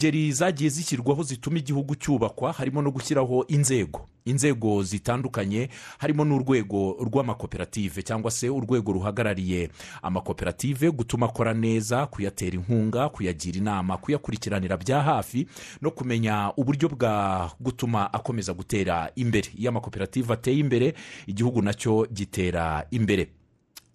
ngeri zagiye zishyirwaho zituma igihugu cyubakwa harimo no gushyiraho inzego. Inzego zitandukanye harimo n'urwego rw'amakoperative cyangwa se urwego ruhagarariye amakoperative gutuma akora neza kuyatera inkunga kuyagira inama kuyakurikiranira bya hafi no kumenya uburyo bwa gutuma akomeza gutera imbere. Iyo amakoperative ateye imbere igihugu na cyo gitera imbere.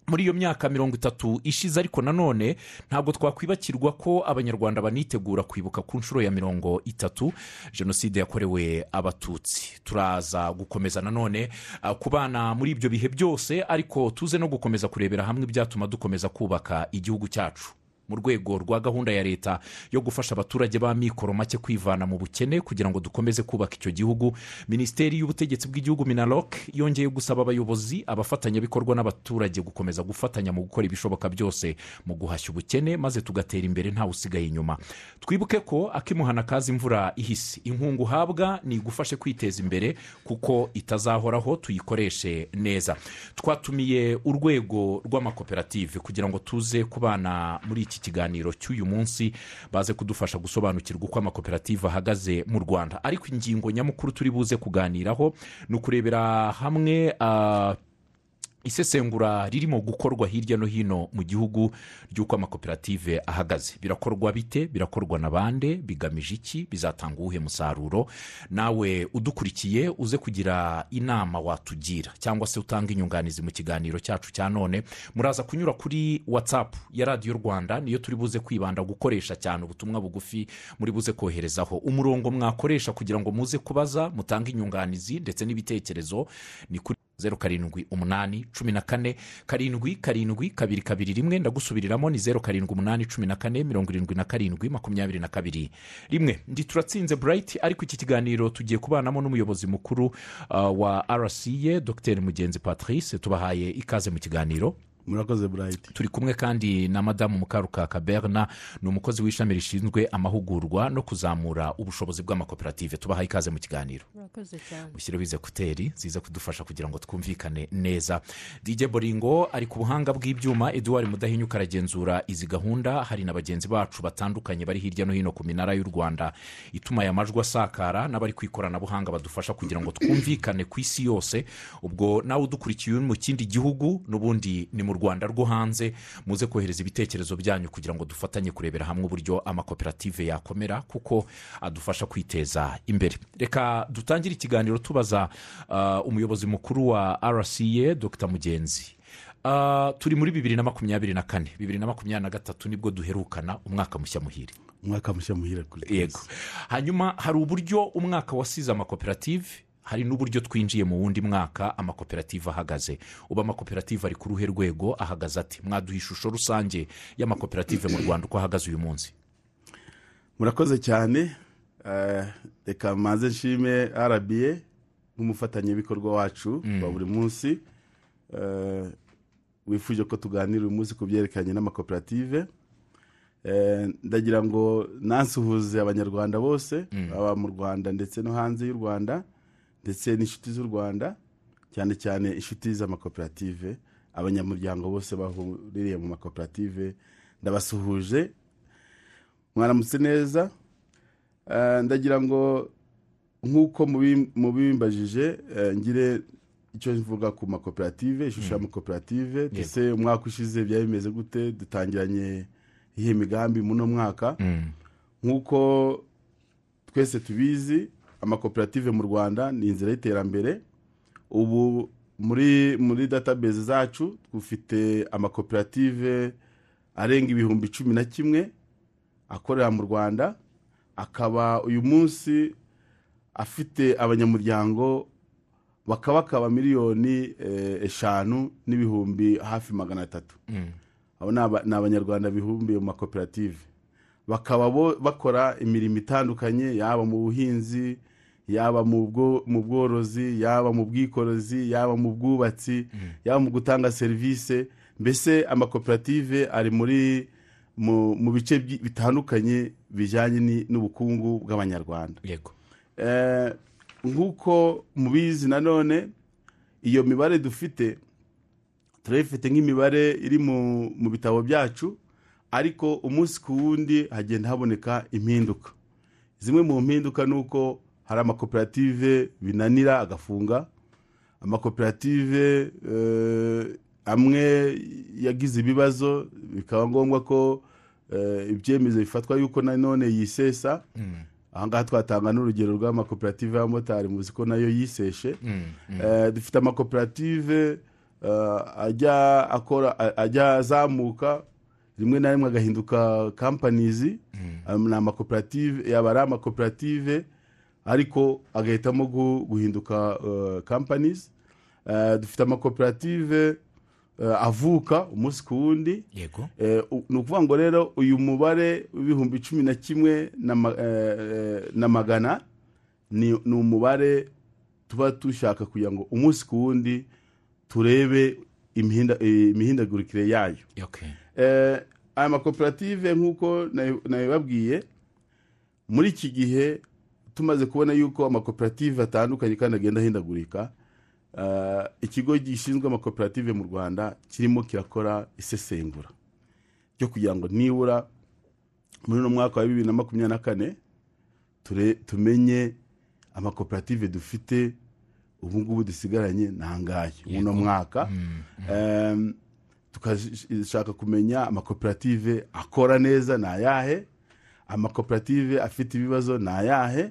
Muri iyo myaka mirongo itatu ishize ariko nanone ntabwo twakwibakirwa ko abanyarwanda banitegura kwibuka ku nshuro ya mirongo itatu jenoside yakorewe abatutsi. Turaza gukomeza nanone uh, kubana muri ibyo bihe byose ariko tuze no gukomeza kurebera hamwe ibyatuma dukomeza kubaka igihugu cyacu. Mu rwego rwa gahunda ya leta yo gufasha abaturage ba mikoro make kwivana mu bukene kugira ngo dukomeze kubaka icyo gihugu. Minisiteri y'ubutegetsi bw'igihugu minaloc yongeye gusaba abayobozi abafatanyabikorwa n'abaturage gukomeza gufatanya mu gukora ibishoboka byose mu guhashya ubukene maze tugatera imbere ntawe usigaye inyuma. Twibuke ko akimuhana kaza imvura ihise. Inkunga uhabwa ni igufashe kwiteza imbere kuko itazahoraho tuyikoreshe neza. Twatumiye urwego rw'amakoperative kugira ngo tuze kubana muri iki kiganiro cy'uyu munsi baze kudufasha gusobanukirwa uko amakoperative ahagaze mu rwanda. Ariko ingingo nyamukuru turi buze kuganiraho ni ukurebera hamwe ah, isesengura ririmo gukorwa hirya no hino mu gihugu ry'uko amakoperative ahagaze. Birakorwa bite? Birakorwa na bande? Bigamije iki? Bizatanga uwuhe musaruro? Nawe udukurikiye uze kugira inama watugira cyangwa se utanga inyunganizi mu kiganiro cyacu cya none muraza kunyura kuri watsapu ya radiyo rwanda niyo turi buze kwibanda gukoresha cyane ubutumwa bugufi muri buze koherezaho. Umurongo mwakoresha kugira ngo muze kubaza mutange inyunganizi ndetse n'ibitekerezo ni kuri zeru karindwi umunani cumi na kane karindwi karindwi kabiri kabiri rimwe ndagusubiriramo ni zeru karindwi umunani cumi na kane mirongo irindwi na karindwi makumyabiri na kabiri. Rimwe ndi turatsinze burayiti ariko iki kiganiro tugiye kubanamo n'umuyobozi mukuru uh, wa rca dr. Mugenzi patrice tubahaye ikaze mu kiganiro. Murakoze burayiti turi kumwe kandi na madamu mukarukaka berna ni umukozi w'ishami rishinzwe amahugurwa no kuzamura ubushobozi bw'amakoperative. Tubahaye ikaze mu kiganiro. Murakoze cyane. Mushyireho ize kuteri ziza kudufasha kugira ngo twumvikane neza. Dj boringo ari ku buhanga bw'ibyuma. Eduard mudahinyuka aragenzura izi gahunda. Hari na bagenzi bacu batandukanye bari hirya no hino ku minara y'u rwanda. Ituma aya majwi asakara n'abari ku ikoranabuhanga badufasha kugira ngo twumvikane ku isi yose. Ubwo nawe udukurikiye uri mu kindi gihugu n'ubundi ni mu rwanda rwo hanze muze kohereza ibitekerezo byanyu kugira ngo dufatanye kurebera hamwe uburyo amakoperative yakomera kuko adufasha kwiteza imbere. Reka dutangire ikiganiro tubaza uh, umuyobozi mukuru wa rca dr. Mugenzi. Uh, turi muri bibiri na makumyabiri na kane. Bibiri na makumyabiri na gatatu ni bwo duherukana umwaka mushya muhire. Umwaka mushya muhire kuri yego. Hanyuma hari uburyo umwaka wasize amakoperative hari n'uburyo twinjiye mu wundi mwaka amakoperative ahagaze. Ubu amakoperative ari ku ruhe rwego? Ahagaze ati mwaduha ishusho rusange y'amakoperative mu rwanda uko ahagaze uyu munsi. Murakoze cyane. Eh, reka maze nshime rba nk'umufatanyabikorwa wacu wa buri munsi. Eh, wifuje ko tuganira uyu munsi ku byerekeranye n'amakoperative. Eh, ndagira ngo nansuhuze abanyarwanda bose baba mu rwanda ndetse no hanze y'u rwanda. Ndetse n'inshuti z'u rwanda cyane cyane inshuti z'amakoperative abanyamuryango bose bahuriye mu makoperative ndabasuhuje mwaramutse neza. Eh, ndagira ngo nk'uko mubi- mubimbajije eh, ngire icyo mvuga ku makoperative ishusho y'amakoperative ndetse umwaka ushize byari bimeze gute? Dutangiranye iyihe migambi muno mwaka? Nk'uko twese tubizi amakoperative mu rwanda ni inzira y'iterambere. Ubu muri muri database zacu dufite amakoperative arenga ibihumbi cumi na kimwe akorera mu rwanda. Akaba uyu munsi afite abanyamuryango bakabakaba miliyoni eh, eshanu n'ibihumbi hafi magana atatu. Abo ni aba- ni abanyarwanda bibumbiye mu makoperative. Bakaba bakora imirimo itandukanye yaba mu buhinzi yaba mu bwo- mu bworozi yaba mu bwikorezi yaba mu bwubatsi yaba mu gutanga serivisi mbese amakoperative ari muri mu bice bitandukanye bijyanye n'ubukungu bw'abanyarwanda. Eh, nk'uko mubizi nanone iyo mibare dufite turayifite nk'imibare iri mu bitabo byacu ariko umunsi ku wundi hagenda haboneka impinduka. Zimwe mu mpinduka ni uko hari amakoperative binanira agafunga amakoperative eh, amwe yagize ibibazo bikaba ngombwa ko eh, ibyemezo bifatwa yuko nanone yisesa. Ahangaha twatanga n'urugero rw'amakoperative y'abamotari muzi ko na yo yiseshe. Dufite amakoperative eh, ajya akora a- ajya azamuka rimwe na rimwe agahinduka kampanizi ni amakoperative yaba ari amakoperative ariko agahitamo gu- guhinduka kampanizi dufite amakoperative eh, avuka umunsi ku wundi. Ni ukuvuga ngo rero uyu mubare w'ibihumbi cumi na kimwe na ma- na magana ni umubare tuba dushaka kugira ngo umunsi ku wundi turebe imihinda- imihindagurikire yayo. Okay. Aya makoperative nk'uko nabi- nabibabwiye muri iki gihe tumaze kubona yuko amakoperative atandukanye kandi agenda ahindagurika eh, ikigo gishinzwe amakoperative mu rwanda kirimo kirakora isesengura ryo kugira ngo nibura muri uno mwaka wa bibiri na makumyabiri na kane tumenye amakoperative dufite ubu ngubu dusigaranye ni angahe uno mwaka Em, tukashaka kumenya amakoperative akora neza ni ayahe? Amakoperative afite ibibazo ni ayahe?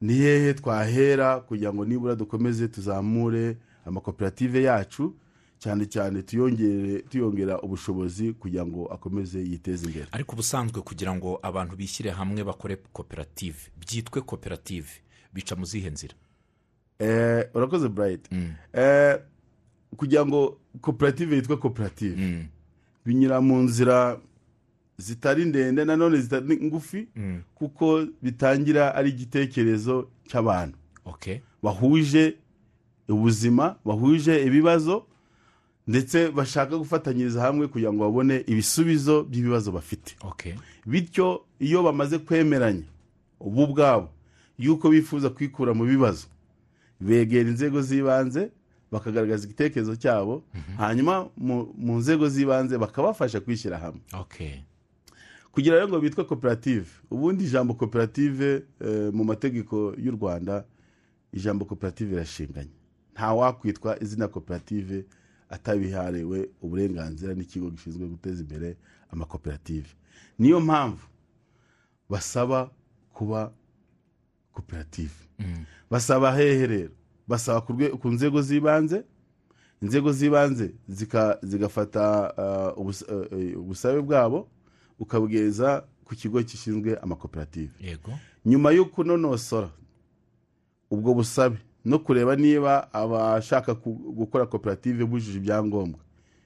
Ni hehe twahera kugira ngo nibura dukomeze tuzamure amakoperative yacu? Cyane cyane tuyongere tuyongera ubushobozi kugira ngo akomeze yiteze imbere. Ariko ubusanzwe kugira ngo abantu bishyire hamwe bakore koperative byitwe koperative bica mu zihe nzira? Eh, urakoze burayiti kugira ngo koperative yitwe koperative binyura mu nzira zitari ndende nanone zitari ngufi kuko bitangira ari igitekerezo cy'abantu. Bahuje ubuzima bahuje ibibazo ndetse bashaka gufatanyiriza hamwe kugira ngo babone ibisubizo by'ibibazo bafite. Bityo iyo bamaze kwemeranya ubu ubwabo yuko bifuza kwikura mu bibazo begera inzego z'ibanze bakagaragaza igitekerezo cyabo hanyuma mu- nzego z'ibanze bakabafasha kwishyira hamwe. Okay. kugira rero ngo bitwe koperative ubundi ijambo koperative eh, mu mategeko y'u rwanda ijambo koperative irashinganye. Nta wakwitwa izina koperative atabihariwe uburenganzira n'ikigo gishinzwe guteza imbere amakoperative. Niyo mpamvu basaba kuba koperative. Basaba hehe rero? Basaba ku nzego z'ibanze inzego z'ibanze zigafata uh, uh, ubusabe bwabo ukabugeza ku kigo gishinzwe amakoperative. Yego. Nyuma yo kunonosora ubwo busabe no kureba niba abashaka gukora koperative bujuje ibyangombwa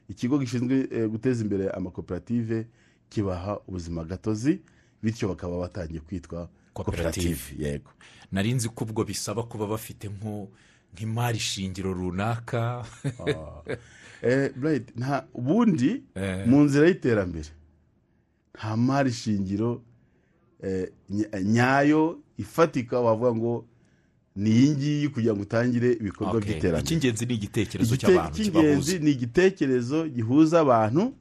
ikigo gishinzwe eh, guteza imbere amakoperative kibaha ubuzima gatozi bityo bakaba batangiye kwitwa koperative. Yego. Nari nzi ko ubwo bisaba kuba bafite nko nk'imari shingiro runaka. Eh, Bright, nta ubundi Eh. mu nzira y'iterambere nta mari shingiro eh, nya- nyayo ifatika wavuga ngo ni iyi ngiyi kugira ngo utangire ibikorwa by'iterambere. icy'ingenzi ni igitekerezo Igite- cy'abantu icy'ingenzi ni igitekerezo gihuza abantu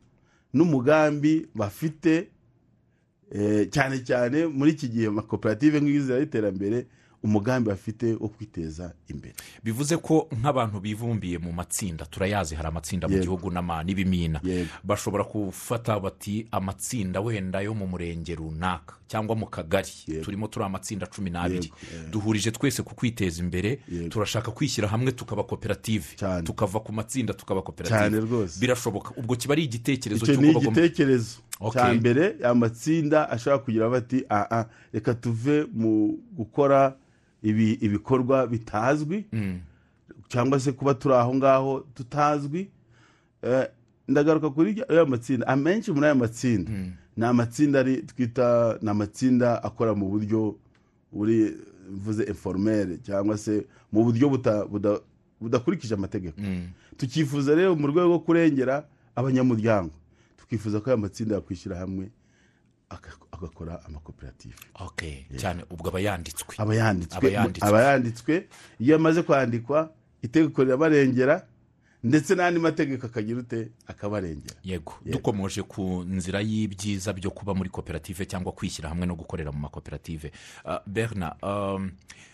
n'umugambi bafite eh, cyane cyane muri iki gihe amakoperative nk'inzira y'iterambere umugambi bafite wo kwiteza imbere. Bivuze ko nk'abantu bibumbiye mu matsinda turayazi hari amatsinda mu gihugu n'ibimina. Bashobora gufata bati amatsinda wenda yo mu murenge runaka cyangwa mu kagari. Turimo turi amatsinda cumi n'abiri. Duhurije twese ku kwiteza imbere. Turashaka kwishyira hamwe tukaba koperative. Tukava ku matsinda tukaba koperative. Birashoboka. Ubwo kiba ari igitekerezo cy'uko bagomba igitekerezo. Cya mbere amatsinda ashobora kugira bati aha reka tuve mu gukora ibikorwa bitazwi cyangwa se kuba turi aho ngaho tutazwi Eh, ndagaruka kuri aya matsinda. Amenshi muri aya matsinda ni amatsinda ari twita ni amatsinda akora mu buryo buri mvuze informere cyangwa se mu buryo budakurikije amategeko. Tukifuza rero mu rwego rwo kurengera abanyamuryango tukifuza ko aya matsinda yakwishyira hamwe agakora amakoperative. Okay, cyane ubwo aba yanditswe. Aba yanditswe. Iyo amaze kwandikwa itegeko rirabarengera ndetse n'andi mategeko akagira ute akabarengera. Yego dukomoje ku nzira y'ibyiza byo kuba muri koperative cyangwa kwishyira hamwe no gukorera mu makoperative. Ah, berna um,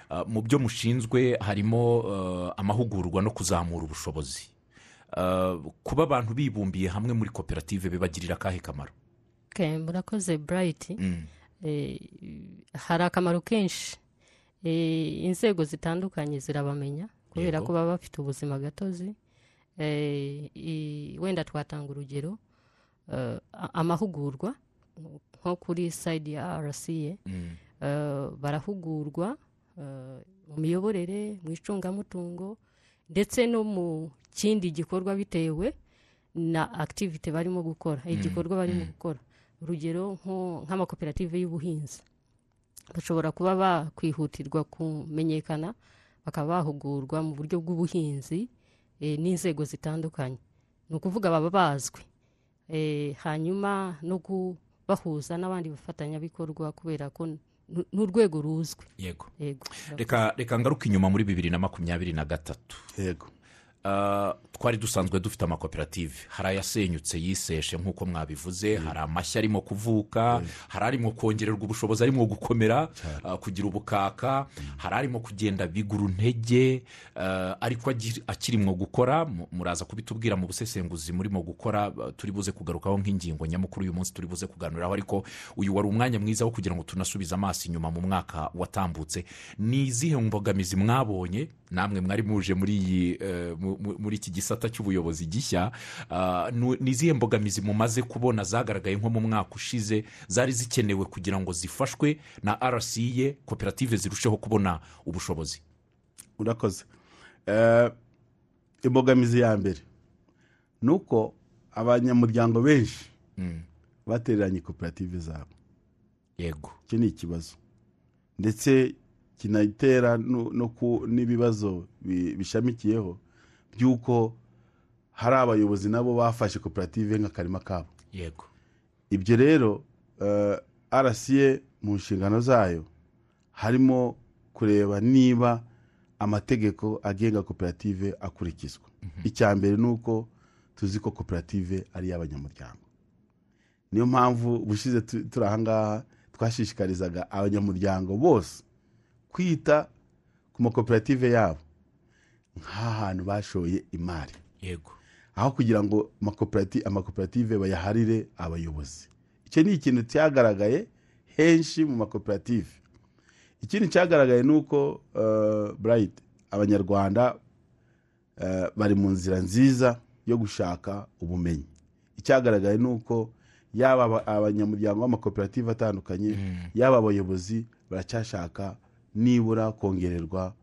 ah, mu byo mushinzwe harimo ah, amahugurwa no kuzamura ubushobozi. Kuba abantu bibumbiye hamwe muri koperative bibagirira akahe kamaro? Okay, murakoze burayiti Mm, Eh, hari akamaro kenshi. Eh, inzego zitandukanye zirabamenya kubera ko baba bafite ubuzima gatozi. Eh, wenda twatanga urugero amahugurwa nko kuri sayidi ya rca mm, barahugurwa mu miyoborere mu icungamutungo ndetse no mu kindi gikorwa bitewe na akitivite barimo gukora igikorwa barimo gukora. Urugero nko- nk'amakoperative y'ubuhinzi. Bashobora kuba bakwihutirwa kumenyekana bakaba bahugurwa mu buryo bw'ubuhinzi eh, n'inzego zitandukanye. Ni ukuvuga baba bazwi. Eh, hanyuma no kubahuza n'abandi bafatanyabikorwa kubera ko n- n'urwego ruzwi. Yego. Yego. Reka reka ngaruke inyuma muri bibiri na makumyabiri na gatatu. Yego. Twari dusanzwe dufite amakoperative. Hari ayasenyutse yiseshe nk'uko mwabivuze. Hari amashyi arimo kuvuka. Hari arimo kongererwa ubushobozi arimo gukomera ah, kugira ubukaka. Hari arimo kugenda bigura intege ah, ariko akirimwo gukora mu- muraza kubitubwira mu busesenguzi murimo gukora turi buze kugarukaho nk'ingingo nyamukuru uyu munsi turi buze kuganiraho. Ariko uyu wari umwanya mwiza wo kugira ngo tunasubize amaso inyuma mu mwaka watambutse. Ni izihe mbogamizi mwabonye? Namwe mwari muje muri eh, mu- mu- muri iki gisata cy'ubuyobozi gishya. Ah, ni izihe mbogamizi mumaze kubona zagaragaye nko mu mwaka ushize zari zikenewe kugira ngo zifashwe na rca koperative zirusheho kubona ubushobozi? Urakoze. Eh, imbogamizi ya mbere ni uko abanyamuryango benshi Mm, batereranye koperative zabo. Yego. Icyo ni ikibazo. Ndetse ku- n'ibibazo bi- bishamikiyeho by'uko hari abayobozi nabo bafashe koperative nk'akarima kabo. Yego. Ibyo rero eh, rca mu nshingano zayo harimo kureba niba amategeko agenga koperative akurikizwa. Icya mbere ni uko tuzi ko koperative ari iy'abanyamuryango. Niyo mpamvu ubushize tu- turi ahangaha twashishikarizaga abanyamuryango bose kwita ku makoperative yabo. Nk'ahantu bashoye imari. Yego. Aho kugira ngo amakoperative, bayaharire abayobozi. Icyo ni ikintu cyagaragaye henshi mu makoperative. Ikindi cyagaragaye ni uko uh, burayiti abanyarwanda uh, bari mu nzira nziza yo gushaka ubumenyi. Icyagaragaye ni uko yaba aba- abanyamuryango b'amakoperative atandukanye yaba abayobozi baracyashaka nibura kongererwa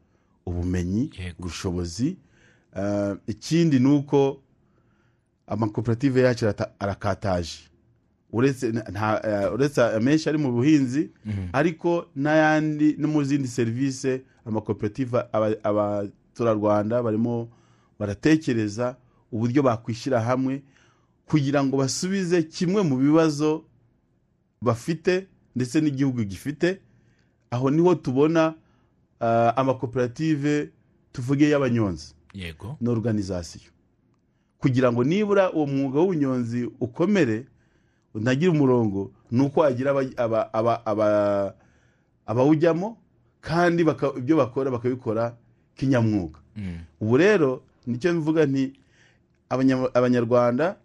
ubumenyi ubushobozi. Uh, ikindi ni uko amakoperative yacu arakataje. Uretse eh, uretse amenshi ari mu buhinzi ariko n'ayandi no mu zindi serivisi amakoperative aba- abaturarwanda barimo baratekereza uburyo bakwishyira hamwe kugira ngo basubize kimwe mu bibazo bafite ndetse n'igihugu gifite. Aho ni ho tubona ah, amakoperative tuvuge y'abanyonzi. Yego. Na organizasiyo kugira ngo nibura uwo mwuga w'ubunyonzi ukomere unagire umurongo ni uko wagira aba- aba- aba- aba- abawujyamo kandi ibyo bakora bakabikora kinyamwuga. Mm, ubu rero ni cyo mvuga nti abanya- abanyarwanda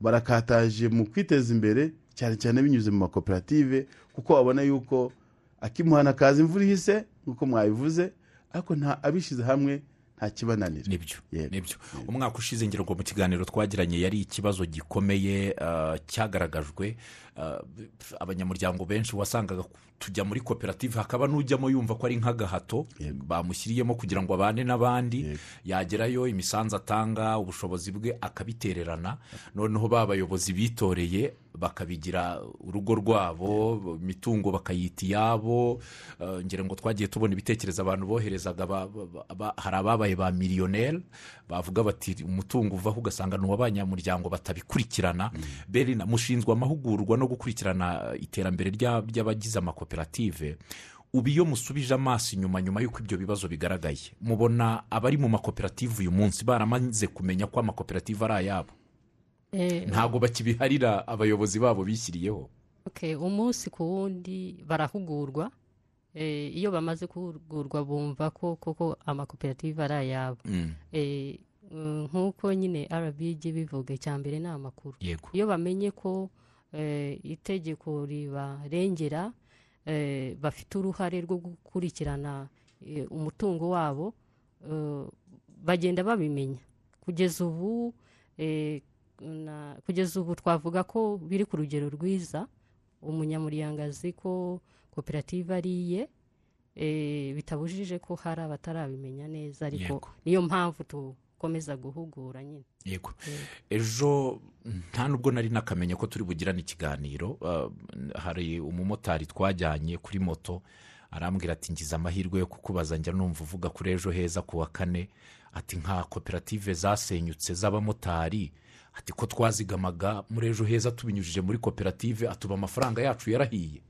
barakataje mu kwiteza imbere cyane cyane binyuze mu makoperative kuko babona yuko akimuhana kaza imvura ihise nk'uko mwabivuze ariko nta abishyize hamwe nta kibananira. Nibyo ni byo. Umwaka ushize ngira ngo mu kiganiro twagiranye yari ikibazo gikomeye ah, cyagaragajwe ah, abanyamuryango benshi wasangaga tujya muri koperative hakaba n'ujyamo yumva ko ari nk'agahato bamushyiriyemo kugira ngo abane n'abandi. Yagerayo imisanzu atanga ubushobozi bwe akabitererana. Noneho ba bayobozi bitoreye bakabigira urugo rwabo imitungo bakayita iyabo eh, ngira ngo twagiye tubona ibitekerezo abantu boherezaga hari ababaye ba miliyoneri bavuga bati umutungo uvaho ugasanga ni uw'abanyamuryango batabikurikirana. Berina mushinzwe amahugurwa no gukurikirana iterambere rya- ry'abagize amakoperative ubu iyo musubije amaso inyuma nyuma y'uko ibyo bibazo bigaragaye mubona abari mu makoperative uyu munsi baramaze kumenya ko amakoperative ari ayabo. Ntabwo bakibiharira abayobozi babo bishyiriyeho. Umunsi ku wundi barahugurwa. Eh, iyo bamaze guhugurwa bumva ko koko amakoperative ari ayabo. Mm, Eh, nk'uko nyine rbg bivuga icya mbere ni amakuru. Iyo bamenye ko eh, itegeko ribarengera eh, bafite uruhare rwo gukurikirana eh, umutungo wabo eh, bagenda babimenya. Kugeza ubu eh, kugeza ubu twavuga ko biri ku rugero rwiza umunyamuryango azi ko koperative ari iye eh, bitabujije ko hari abatarabimenya neza ariko niyo mpamvu dukomeza guhugura nyine. Yego. Yego. ejo nta nubwo nari nakamenya ko turi bugirane ikiganiro uh, hari umumotari twajyanye kuri moto arambwira ati ngize amahirwe yo kukubaza njya numva uvuga kuri ejo heza ku wa kane. Ati nka koperative zasenyutse z'abamotari ati ko twazigamaga muri ejo heza tubinyujije muri koperative atuba amafaranga yacu yarahiye.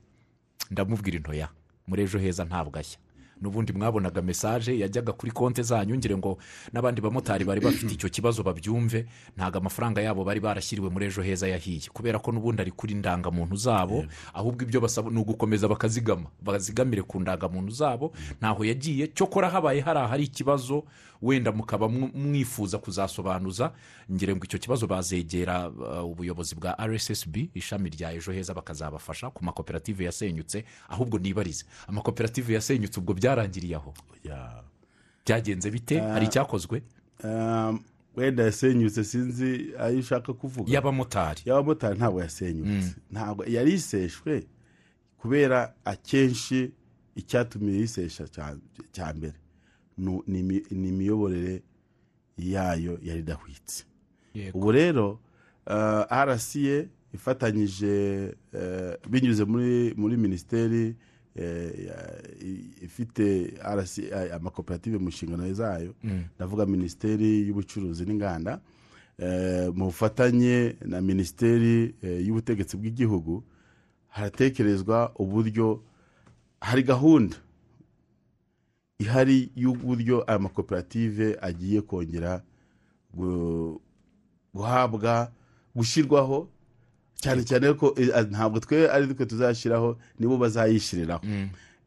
Ndamubwira intoya muri ejo heza ntabwo ashya. N'ubundi mwabonaga mesaje yajyaga kuri konti zanyu ngire ngo n'abandi bamotari bari bafite icyo kibazo babyumve ntabwo amafaranga yabo bari barashyiriwe muri ejo heza yahiye. Kubera ko n'ubundi ari kuri ndangamuntu zabo ahubwo ibyo basaba ni ugukomeza bakazigama. Bazigamire ku ndangamuntu zabo ntaho yagiye. Cyokora habaye hari ahari ikibazo wenda mukaba mw- mwifuza kuzasobanuza ngire ngo icyo kibazo bazegera uh, ubuyobozi bwa rssb ishami rya ejo heza bakazabafasha ku makoperative yasenyutse ahubwo nibarize. Amakoperative yasenyutse ubwo byarangiriye aho? Ya. byagenze bite? Hari icyakozwe? Um, wenda yasenyutse sinzi ayo ushaka kuvuga. Y'abamotari. Y'abamotari ntabwo yasenyutse. Ntabwo yari iseshwe kubera akenshi icyatumye yisesha cya- mbere. Ni imi- ni imiyoborere yayo yari idahwitse. Ubu rero uh, rca ifatanyije binyuze muri muri minisiteri eh, ifite RCA amakoperative mu nshingano zayo. Ndavuga minisiteri y'ubucuruzi n'inganda. Eh, mu bufatanye na minisiteri eh, y'ubutegetsi bw'igihugu haratekerezwa uburyo hari gahunda ihari y'uburyo aya makoperative agiye kongera gu- guhabwa gushyirwaho cyane cyane ko eh, ntabwo twe ari twe tuzashyiraho nibo bazayishyiriraho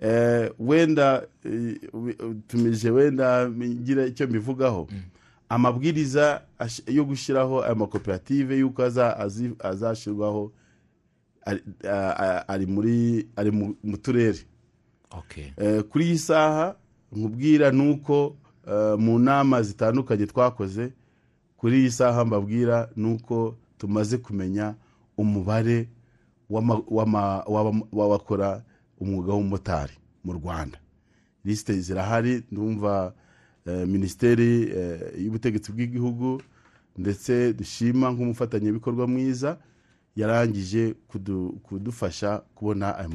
Eh, wenda eh, tumije wenda ngira icyo mbivugaho. Amabwiriza ash- yo gushyiraho aya makoperative y'uko azashyirwaho ari- muri ari mu turere. Okay. Kuri iyi saha nkubwira ni uko mu nama zitandukanye twakoze kuri iyi saha mbabwira ni uko tumaze kumenya umubare w'ama- w'ama- w'aba- w'abakora umwuga w'umumotari mu rwanda lisite zirahari ndumva eh, minisiteri eh, y'ubutegetsi bw'igihugu ndetse dushima nk'umufatanyabikorwa mwiza yarangije kudu- kudufasha kubona ayo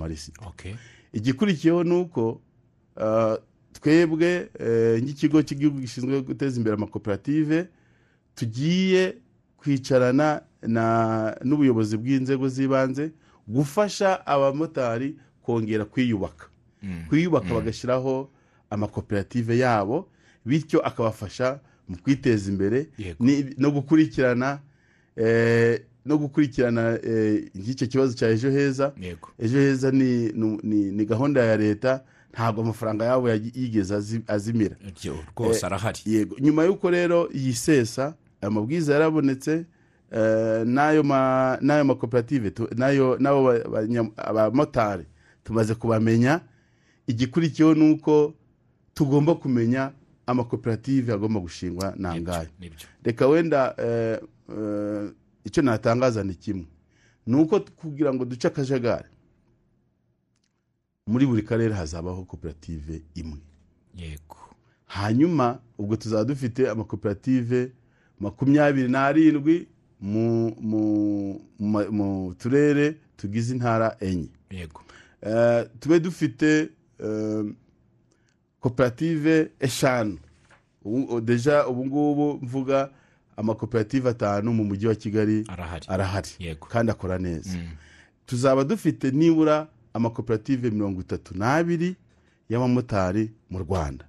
Okay. igikurikiyeho ni uko ah, twebwe eh, nk'ikigo cy'igihugu gishinzwe guteza imbere amakoperative tugiye kwicarana na- n'ubuyobozi bw'inzego z'ibanze gufasha abamotari kongera kwiyubaka. Kwiyubaka bagashyiraho amakoperative yabo bityo akabafasha mu kwiteza imbere no gukurikirana eh, no gukurikirana eh, nk'icyo kibazo cya ejo heza. Ejo heza ni, gahunda ya leta ntabwo amafaranga yabo yigeze azi- azimira. Rwose arahari. yego. Nyuma y'uko rero yisesa aya mabwiriza yarabonetse eh, n'ayo ma- n'ayo makoperative n'abo abamotari tumaze kubamenya. Igikurikiyeho ni uko tugomba kumenya amakoperative agomba gushingwa ni byo. Reka wenda eh, eh, icyo natangaza ni kimwe. Ni uko kugira ngo duce akajagari muri buri karere hazabaho koperative imwe. Yego. Hanyuma ubwo tuzaba dufite amakoperative makumyabiri n'arindwi mu, turere tugize intara enye. Yego. Eh, tube dufite eh, koperative eshanu. Deja ubu ngubu mvuga amakoperative atanu mu mujyi wa kigali arahari. Kandi akora neza. Tuzaba dufite nibura amakoperative mirongo itatu n'abiri y'abamotari mu rwanda.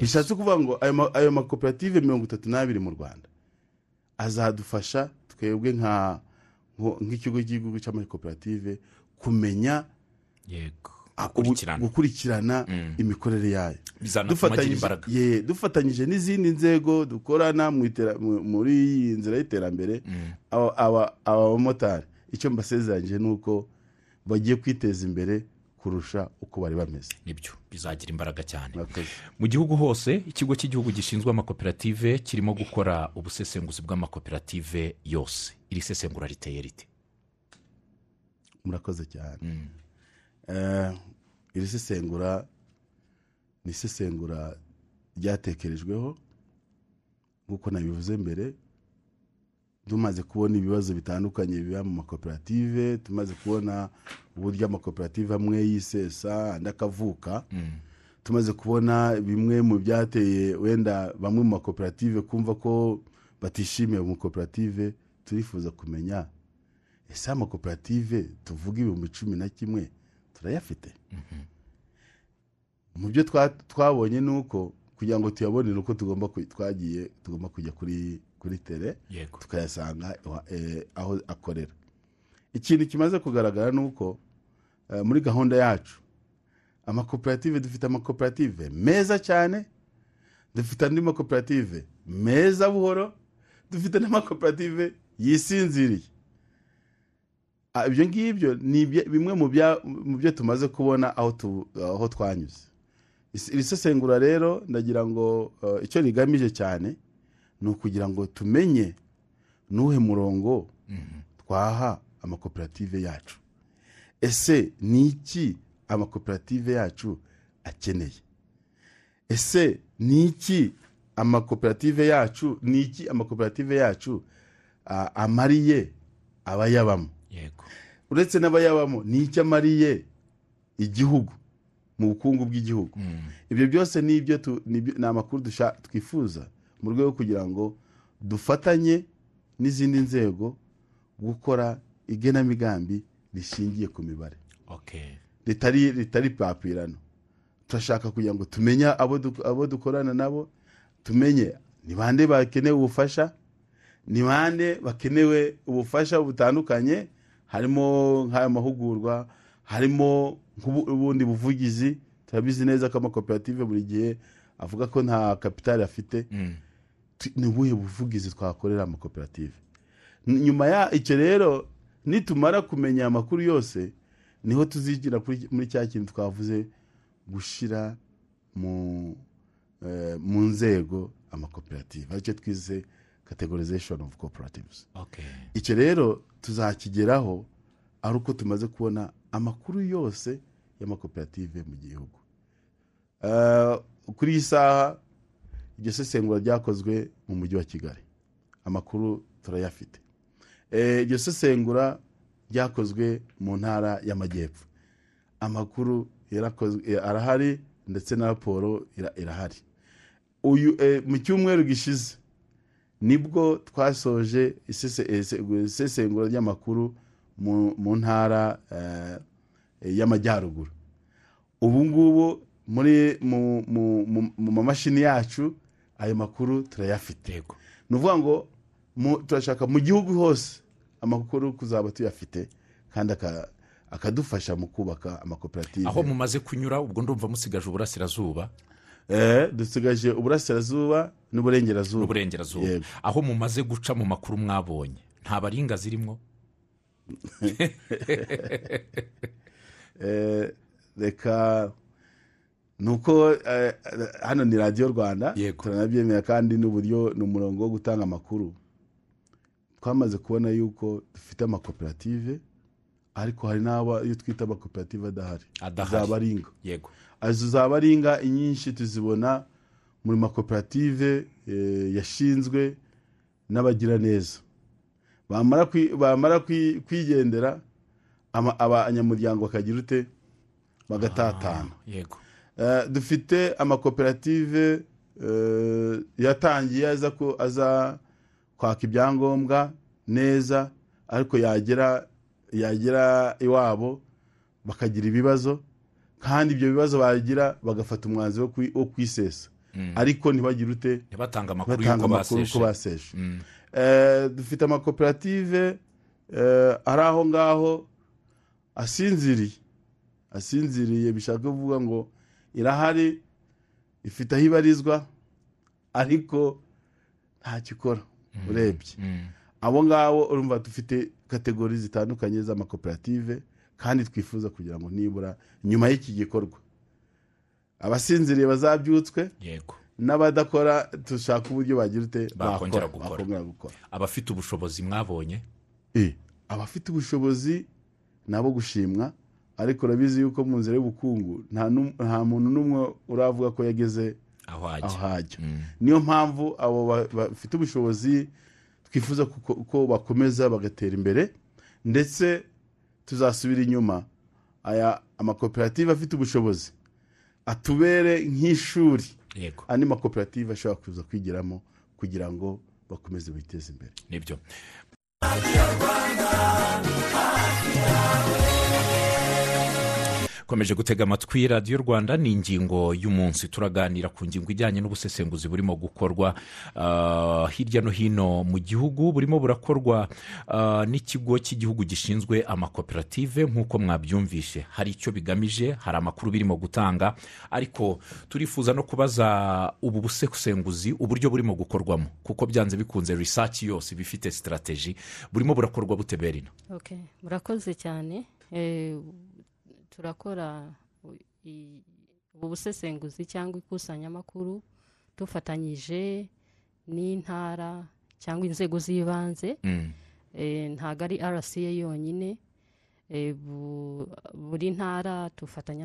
Bishatse kuvuga ngo ayo makoperative mirongo itatu n'abiri mu rwanda azadufasha twebwe nk'ikigo cy'igihugu cy'amakoperative kumenya gukurikirana Mm. imikorere yayo dufatanyije n'izindi nzego dukorana muri iyi nzira y'iterambere Mm. aba bamotari icyo mbasezeranyije ni uko bagiye kwiteza imbere kurusha uko bari bameze. Nibyo bizagira imbaraga cyane. Mu gihugu hose ikigo cy'igihugu gishinzwe amakoperative kirimo gukora ubusesenguzi bw'amakoperative yose. Iri sesengura riteye rite? Murakoze cyane. Mm. Eh, iri sesengura ni isesengura ryatekerejweho nk'uko nabivuze mbere tumaze kubona ibibazo bitandukanye biba mu makoperative tumaze kubona uburyo amakoperative amwe yisesa andi akavuka. Mm. tumaze kubona bimwe mu byateye wenda bamwe mu makoperative kumva ko batishimiye mu makoperative turifuza kumenya ese amakoperative tuvuga ibihumbi cumi na kimwe turayafite? Mu byo twa- twabonye ni uko kugira ngo tuyabone ni uko tugomba twagiye tugomba kujya kuri kuri tere tukayasanga eh, aho akorera. Ikintu kimaze kugaragara ni uko eh, muri gahunda yacu amakoperative dufite amakoperative meza cyane dufite andi makoperative meza buhoro dufite n'amakoperative yisinziriye. Ah, ibyo ngibyo ni bimwe mu byo tumaze kubona aho twanyuze. Iri sesengura rero ndagira ngo eh, icyo rigamije cyane ni ukugira ngo tumenye n'uhe murongo twaha amakoperative yacu. Ese ni iki amakoperative yacu akeneye? Ese ni iki amakoperative yacu ni iki amakoperative yacu amariye abayabamo? Yego. Uretse n'abayabamo ni iki amariye igihugu mu bukungu bw'igihugu? Mm. ibyo byose ni amakuru twifuza mu rwego kugira ngo dufatanye n'izindi nzego gukora igenamigambi rishingiye ku mibare. Okay ritari papirano. Turashaka kugira ngo tumenye abo du- abo dukorana nabo tumenye ni bande bakenewe ubufasha ni bande bakenewe ubufasha butandukanye harimo nk'aya mahugurwa harimo nk'ubundi buvugizi. Turabizi neza ko amakoperative buri gihe avuga ko nta kapitali afite. Mm. Ni ubuhe buvugizi twakorera amakoperative nyuma ya icyo rero nitumara kumenya amakuru yose ni ho tuzigira muri cya kintu twavuze gushyira mu eh, mu nzego amakoperative. Aricyo twize categorization of cooperatives. Icyo rero tuzakigeraho ari uko tumaze kubona amakuru yose y'amakoperative mu gihugu. Eh, kuri iyi saha iryo sesengura ryakozwe mu mujyi wa kigali. Amakuru turayafite. Eh, iryo sesengura ryakozwe mu ntara y'amajyepfo. Amakuru eh, arahari ndetse na raporo ira- irahari. Uyu eh, mu cyumweru gishize ni bwo twasoje ese- isesengura ry'amakuru mu ntara eh, y'amajyaruguru. Ubu ngubu mu mamashini yacu ayo makuru turayafite ni ukuvuga ngo turashaka mu gihugu hose amakuru kuzaba tuyafite kandi aka- akadufasha mu kubaka amakoperative. Aho mumaze kunyura ubwo ndumva musigaje uburasirazuba. Eh, dusigaje uburasirazuba n'uburengerazuba. N'uburengerazuba. Aho mumaze guca mu makuru mwabonye. Nta baringa zirimo Eh, reka ni uko eh, hano ni radiyo rwanda turanabyemera kandi n'uburyo ni umurongo wo gutanga amakuru. Twamaze kubona yuko dufite amakoperative ariko hari n'abo iyo twita amakoperative adahari. Adahari. zaba ari yego. Izo zaba ari inga inyinshi tuzibona muri makoperative eh, yashinzwe n'abagiraneza. Bamara kwi- bamara kwi- kwigendera abanyamuryango bakagira ute? Bagatatana. yego. Eh, dufite amakoperative eh, yatangiye aza ko aza kwaka ibyangombwa neza ariko yagera yagera iwabo bakagira ibibazo kandi ibyo bibazo bagira bagafata umwanzuro wo kwi- wo kwisesa. Ariko ntibagire ute? Ntibatange amakuru y'uko baseje Eh, dufite amakoperative eh, ari aho ngaho asinziriye. Asinziriye bishaka kuvuga ngo irahari ifite aho ibarizwa ariko ntacyo ikora urebye. Mm. abo ngabo urumva dufite kategori zitandukanye z'amakoperative kandi twifuza kugira ngo nibura nyuma y'iki gikorwa. Abasinziriye bazabyutswe yego. n'abadakora dushaka uburyo bagira ute Bakongera bakora, gukora. bakongera gukora. Abafite ubushobozi mwabonye? Eh, abafite ubushobozi nabo gushimwa ariko urabizi yuko mu nzira y'ubukungu nta muntu n'umwe uravuga ko yageze aho aho ajya hajya. Mm. niyo mpamvu abo ba- bafite ubushobozi twifuza ko bakomeza bagatera imbere ndetse tuzasubira inyuma. Aya amakoperative afite ubushobozi. Atubere nk'ishuri. Andi makoperative ashobora kuza kwigiramo kugira ngo bakomeze biteze imbere. Nibyo. Komeje gutega amatwi radiyo rwanda ni ingingo y'umunsi. Turaganira ku ngingo ijyanye n'ubusesenguzi burimo gukorwa ah, hirya no hino mu gihugu. Burimo burakorwa ah, n'ikigo cy'igihugu gishinzwe amakoperative nk'uko mwabyumvishe hari icyo bigamije hari amakuru birimo gutanga ariko turifuza no kubaza ubu busesenguzi uburyo burimo gukorwamo. Kuko byanze bikunze risaci yose iba ifite sitarateji burimo burakorwa bute berina Okay, murakoze cyane. Eh, turakora ubu busesenguzi cyangwa ikusanyamakuru dufatanyije n'intara cyangwa inzego z'ibanze. Mm. Eh, ntabwo ari rca yonyine. Bu- buri ntara tufatanya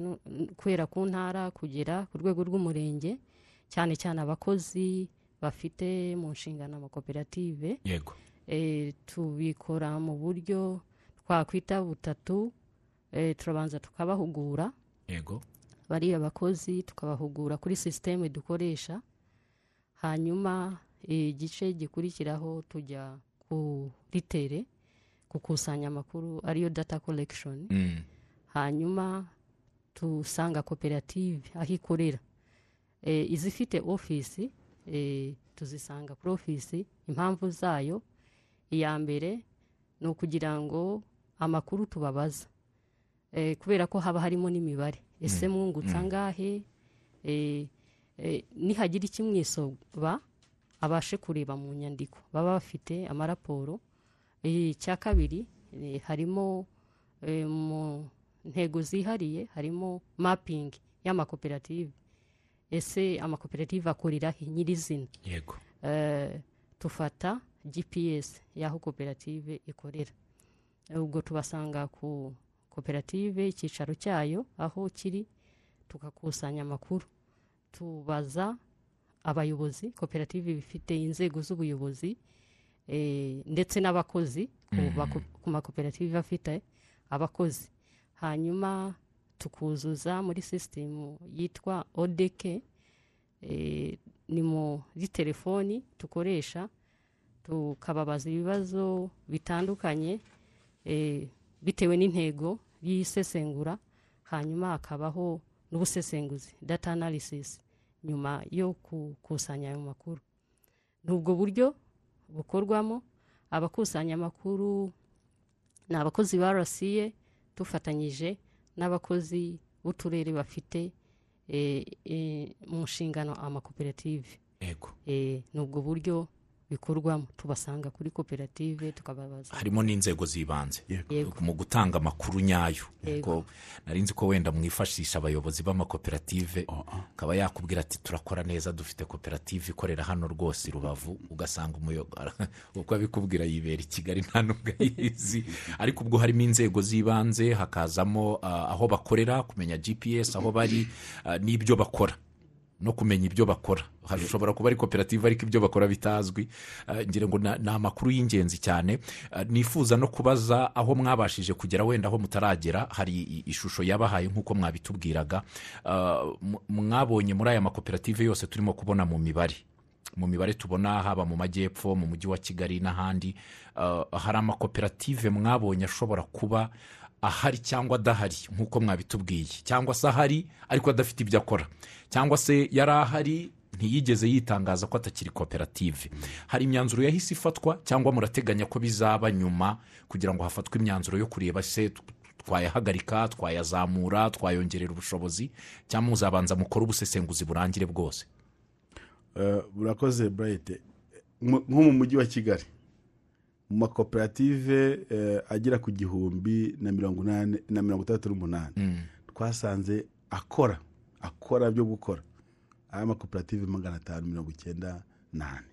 guhera ku ntara kugera ku rwego rw'umurenge cyane cyane abakozi bafite mu nshingano amakoperative. Yego. Eh, tubikora mu buryo twakwita butatu turabanza tukabahugura. Yego. Bariya bakozi tukabahugura kuri sisiteme dukoresha. Hanyuma eh, igice gikurikiraho tujya kuri tere gukusanya amakuru ariyo data collection. Mm. hanyuma tusanga koperative aho ikorera. Eh, izifite ofisi eh, tuzisanga kuri ofisi impamvu zayo iya mbere ni ukugira ngo amakuru tubabaza Eh, kubera ko haba harimo n'imibare. Ese mwungutse angahe Eh, eh, nihagira ikimwisoba abashe kureba mu nyandiko. Baba bafite amaraporo. Eh, icya kabiri eh, harimo eh, mu ntego zihariye harimo mapingi y'amakoperative. Ese amakoperative akorera he? Nyirizina. Yego. Eh, tufata gps y'aho koperative ikorera. Eh, ubwo tubasanga ku koperative icyicaro cyayo aho kiri tugakusanya amakuru. Tubaza abayobozi koperative bifite inzego z'ubuyobozi eh, ndetse n'abakozi ku bako- ku makoperative afite abakozi. Hanyuma tukuzuza muri sisitemu yitwa odeke eh, ni muri telefoni tukoresha tukababaza ibibazo bitandukanye eh, bitewe n'intego y'isesengura hanyuma hakabaho n'ubusesenguzi data analysis nyuma yo gukusanya ayo makuru. Ni ubwo buryo bukorwamo abakusanya amakuru ni abakozi ba rca dufatanyije n'abakozi b'uturere bafite eh, eh, mu nshingano amakoperative. Eh, ni ubwo buryo bikorwamo tubasanga kuri koperative tukababaza. Harimo n'inzego z'ibanze. Mu gutanga amakuru nyayo. Nari nzi ko wenda mwifashisha abayobozi b'amakoperative akaba yakubwira ati turakora neza dufite koperative ikorera hano rwose i rubavu. Ugasanga umuyoboro uko abikubwira yibera i kigali nta nubwo ayizi ariko ubwo harimo inzego z'ibanze hakazamo ah, aho bakorera kumenya gps aho bari ah, n'ibyo bakora. No kumenya ibyo bakora. Hashobora kuba ari koperative ariko ibyo bakora bitazwi. Eh, ngira ngo ni amakuru y'ingenzi cyane. Eh, nifuza no kubaza aho mwabashije kugera wenda aho mutaragera. Hari ishusho yabahaye nk'uko mwabitubwiraga. Eh, mwabonye muri aya makoperative yose turimo kubona mu mibare. Mu mibare tubona haba mu majyepfo mu mujyi wa kigali n'ahandi. Hari amakoperative mwabonye ashobora kuba ahari cyangwa adahari nk'uko mwabitubwiye. Cyangwa se ahari ariko adafite ibyo akora. Cyangwa se yari ahari ntiyigeze yitangaza ko atakiri koperative hari imyanzuro yahise ifatwa cyangwa murateganya ko bizaba nyuma kugira ngo hafatwe imyanzuro yo kureba se twayahagarika twayazamura twayongerera ubushobozi cyangwa muzabanza mukore ubusesenguzi burangire bwose. Eh, burakoze burayite nko mu mujyi wa kigali. Mu makoperative eh, agera ku gihumbi na mirongo inani na mirongo itandatu n'umunani. Twasanze akora akora byo gukora. Aya makoperative magana atanu mirongo icyenda n'ane.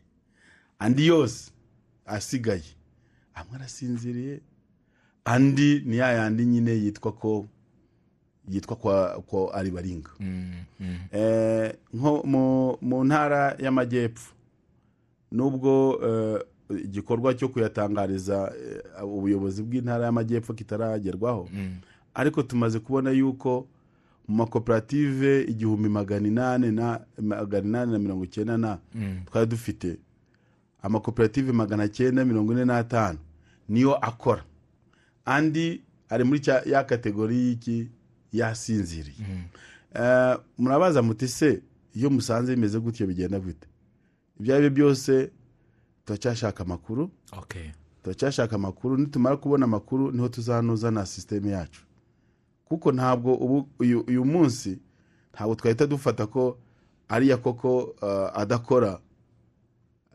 Andi yose asigaye. Amwe arasinziriye andi ni ya yandi nyine yitwa ko yitwa ko, ko ari baringa Eh, nko mu- mu ntara y'amajyepfo. Nubwo eh, igikorwa cyo kuyatangariza eh, ubuyobozi bw'intara y'amajyepfo kitaragerwaho. Ariko tumaze kubona yuko mu makoperative igihumbi magana inani na magana inani na mirongo icyenda na twari dufite amakoperative magana cyenda mirongo ine n'atanu niyo akora. Andi ari muri ya kategori y'iki? Yasinziriye Eh, murabaza muti se iyo musanze bimeze gutyo bigenda gute? Ibyo ari byo byose turacyashaka amakuru. Okay. turacyashaka amakuru. Nitumara kubona amakuru ni ho tuzanoza na sisiteme yacu. Kuko ntabwo ubu uyu, munsi ntabwo twahita dufata ko ariya koko uh, adakora.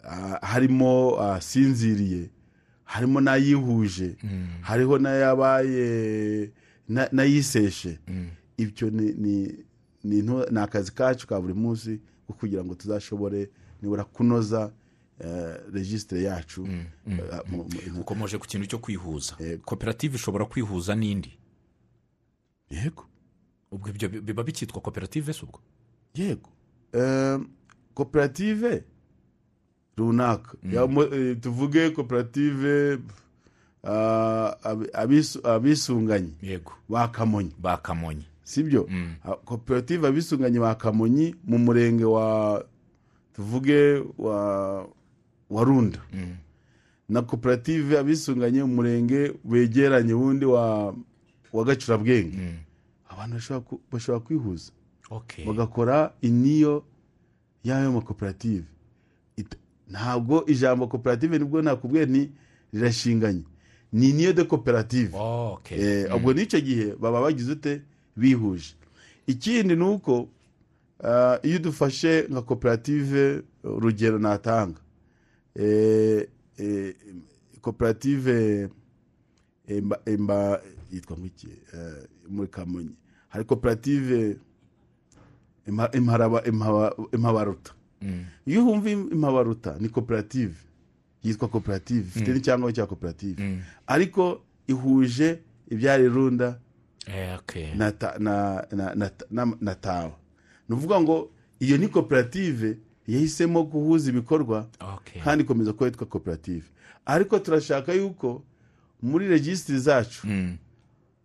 Uh, harimo asinziriye harimo n'ayihuje hariho n'ayabaye na- n'ayiseshe. Ibyo ni akazi kacu ka buri munsi kugira ngo tuzashobore nibura kunoza regisitire yacu eh, mu- mu- ukomeje ku kintu cyo kwihuza. Koperative ishobora kwihuza n'indi? Yego. Ubwo ibyo bi- biba bikitwa koperative se ubwo? Yego. Koperative runaka. Eh, tuvuge koperative ah, abi- abisu- abisunganye. Yego. Ba kamonyi. Ba kamonyi. Sibyo? Ah, koperative abisunganye ba kamonyi mu murenge wa tuvuge wa wa runda na koperative abisunganye mu murenge wegeranye wundi wa wa gacurabwenge. Abantu bashobora kwihuza. Bagakora iniyo y'ayo makoperative ntabwo ijambo koperative ni bwo nakubwiye ni rirashinganye. Ni iniyo de koperative Oh, okay. Eh, ubwo n'icyo gihe baba bagize ute? Bihuje. Ikindi ni uko ah, iyo dufashe nka koperative urugero natanga. Koperative yitwa muri kamonyi hari koperative Impaba- impabaruta iyo wumva im- impabaruta ni koperative yitwa koperative ifite n'icyangombwa cya koperative ariko ihuje ibyari runda okay. na ta- na- na- na- na- na tawa. Ni ukuvuga ngo iyo ni koperative yahisemo guhuza ibikorwa kandi ikomeza kuba yitwa koperative ariko turashaka yuko muri regisitiri zacu Mm.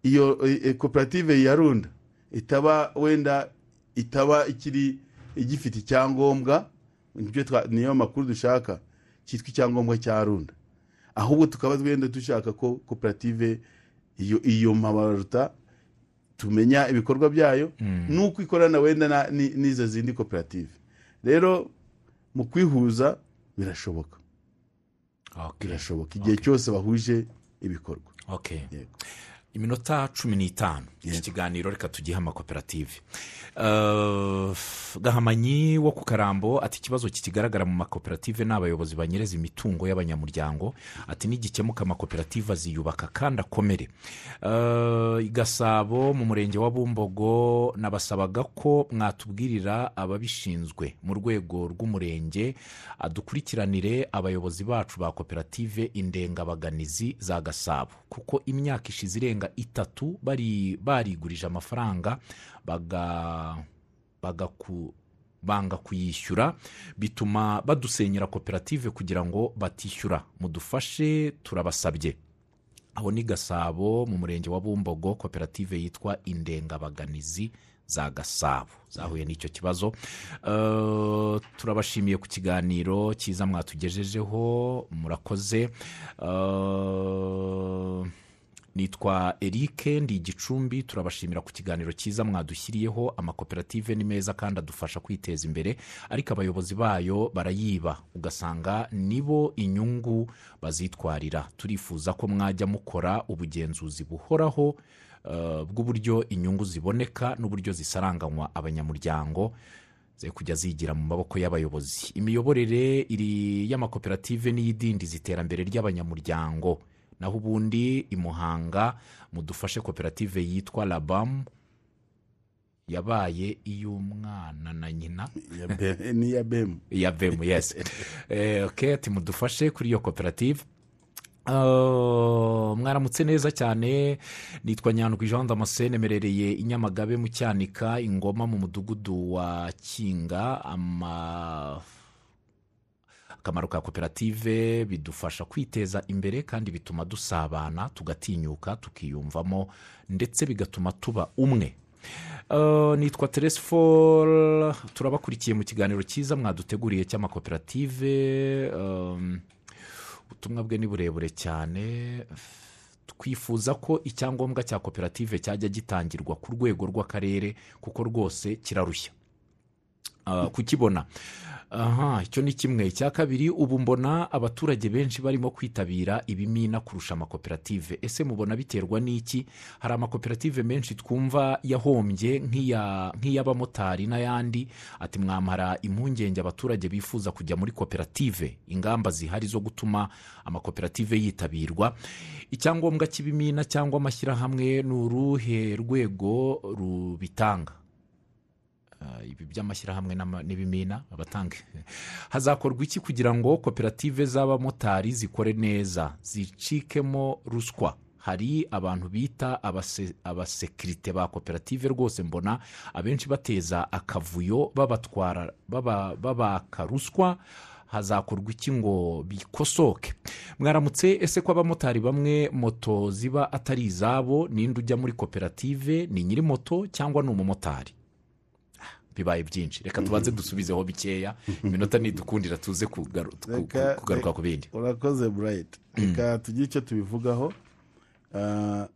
iyo eh, eh, koperative ya runda itaba wenda itaba ikiri igifite icyangombwa niyo makuru dushaka cyitwa icyangombwa cya runda. Ahubwo tukaba wenda dushaka ko koperative iyo iyo mabaruta tumenya ibikorwa byayo nuko ikorana wenda n'izo zindi koperative rero mu kwihuza birashoboka. Birashoboka. Igihe cyose bahuje ibikorwa. Iminota cumi n'itanu. Iki kiganiro reka tugihe amakoperative. Eh, gahamanyi wo ku karambo ati ikibazo kikigaragara mu makoperative ni abayobozi banyereza imitungo y'abanyamuryango. Ati nigikemuka amakoperative aziyubaka kandi akomere. Eh, gasabo mu murenge wa bumbogo nabasabaga ko mwatubwirira ababishinzwe mu rwego rw'umurenge adukurikiranire abayobozi bacu ba koperative indengabaganizi za gasabo. Kuko imyaka ishize irenga itatu bari barigurije amafaranga baga banga kuyishyura bituma badusenyera koperative kugira ngo batishyura. Mudufashe turabasabye. Aho ni gasabo mu murenge wa bumbogo koperative yitwa indengabaganizi za gasabo. Zahuye n'icyo kibazo. Eh, turabashimiye ku kiganiro cyiza mwatugejejeho murakoze. Eh, nitwa eric ndi igicumbi turabashimira ku kiganiro cyiza mwadushyiriyeho. Amakoperative ni meza kandi adufasha kwiteza imbere ariko abayobozi bayo barayiba. Ugasanga nibo inyungu bazitwarira. Turifuza ko mwajya mukora ubugenzuzi buhoraho eh, bw'uburyo inyungu ziboneka n'uburyo zisaranganywa abanyamuryango ze kujya zigira mu maboko y'abayobozi. Imiyoborere iri y'amakoperative n'iy'idindiza iterambere ry'abanyamuryango. Naho ubundi i muhanga mudufashe koperative yitwa labamu yabaye iy'umwana na nyina. Ni iya bemu ya vemu yesi Eh, ok ati mudufashe kuri iyo koperative. Uh, mwaramutse neza cyane. Nitwa nyandwi jean damascene merereye i nyamagabe mu cyanika ingoma mu mudugudu wa kinga ama akamaro ka koperative bidufasha kwiteza imbere kandi bituma dusabana tugatinyuka tukiyumvamo ndetse bigatuma tuba umwe. Uh, nitwa teresiforo turabakurikiye mu kiganiro cyiza mwaduteguriye cy'amakoperative um, ubutumwa bwe ni burebure cyane. Twifuza ko icyangombwa cya koperative cyajya gitangirwa ku rwego rw'akarere kuko rwose kirarushya. Ah, kukibona. Aha icyo ni kimwe. Icya kabiri ubu mbona abaturage benshi barimo kwitabira ibimina kurusha amakoperative. Ese mubona biterwa n'iki? Hari amakoperative menshi twumva yahombye nk'iya- nk'iy'abamotari n'ayandi. Ati mwamara impungenge abaturage bifuza kujya muri koperative. Ingamba zihari zo gutuma amakoperative yitabirwa. Icyangombwa cy'ibimina cyangwa amashyirahamwe ni uruhe rwego rubitanga? Ibi by'amashyirahamwe n'ibimina abatanga hazakorwa iki kugira ngo koperative z'abamotari zikore neza zicikemo ruswa? Hari abantu bita abase- abasekirite ba koperative rwose mbona abenshi bateza akavuyo babatwara baba- babaka ruswa. Hazakorwa iki ngo bikosoke? Mwaramutse ese ko abamotari bamwe moto ziba atari izabo ninde ujya muri koperative? Ni nyiri moto cyangwa ni umumotari? Bibaye byinshi. Reka tubanze dusubizeho bikeya iminota nidukundira tuze kugaruka ku bindi. urakoze burayiti reka tugire icyo tubivugaho. Ah,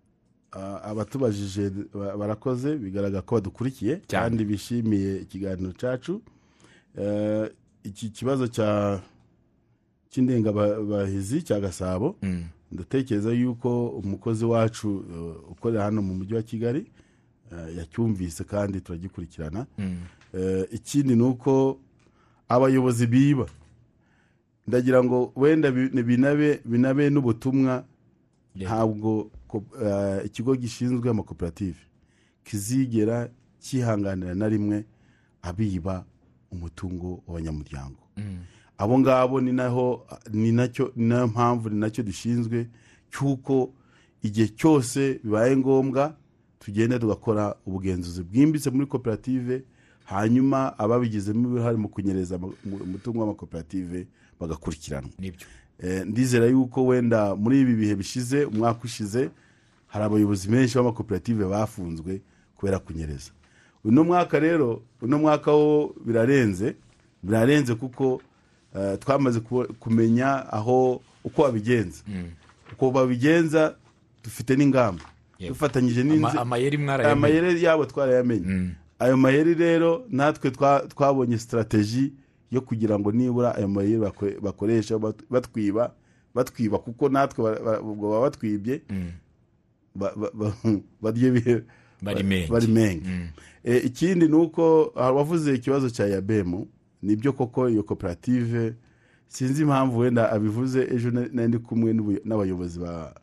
ah, abatubajije ba- barakoze bigaragara ko badukurikiye kandi bishimiye ikiganiro cyacu. Eh, iki kibazo cya cy'indengabahizi cya gasabo. Mm. ndatekereza yuko umukozi wacu eh, ukorera hano mu mujyi wa kigali yacyumvise kandi turagikurikirana Mm. Eh, ikindi ni uko abayobozi biba ndagira ngo wenda bi- binabe binabe n'ubutumwa ntabwo eh, ikigo gishinzwe amakoperative kizigera cyihanganira na rimwe abiba umutungo w'abanyamuryango Mm. abo ngabo ni naho ni na cyo ni na yo mpamvu ni na cyo dushinzwe cy'uko igihe cyose bibaye ngombwa tugenda tugakora ubugenzuzi bwimbitse muri koperative hanyuma ababigizemo uruhare mu kunyereza umutungo w'amakoperative bagakurikiranwa Eh, ndizera yuko wenda muri ibi bihe bishize umwaka ushize hari abayobozi benshi b'amakoperative bafunzwe kubera kunyereza uno mwaka rero uno mwaka wo birarenze birarenze kuko eh, twamaze kumenya aho uko babigenza Mm. uko babigenza dufite n'ingamba. Dufatanyije n'inzego amayeri yabo twarayamenye Mm. ayo mayeri rero natwe twa- twabonye sitarateji yo kugira ngo nibura ayo mayeri bako- bakoresha bat- batwiba batwiba kuko natwe ubwo baba batwibye Mm. Bari menge Mm. Eh, ikindi ni uko wavuze ikibazo cya yabemu ni byo koko iyo koperative sinzi impamvu wenda abivuze ejo na- nari kumwe n'abayobozi ba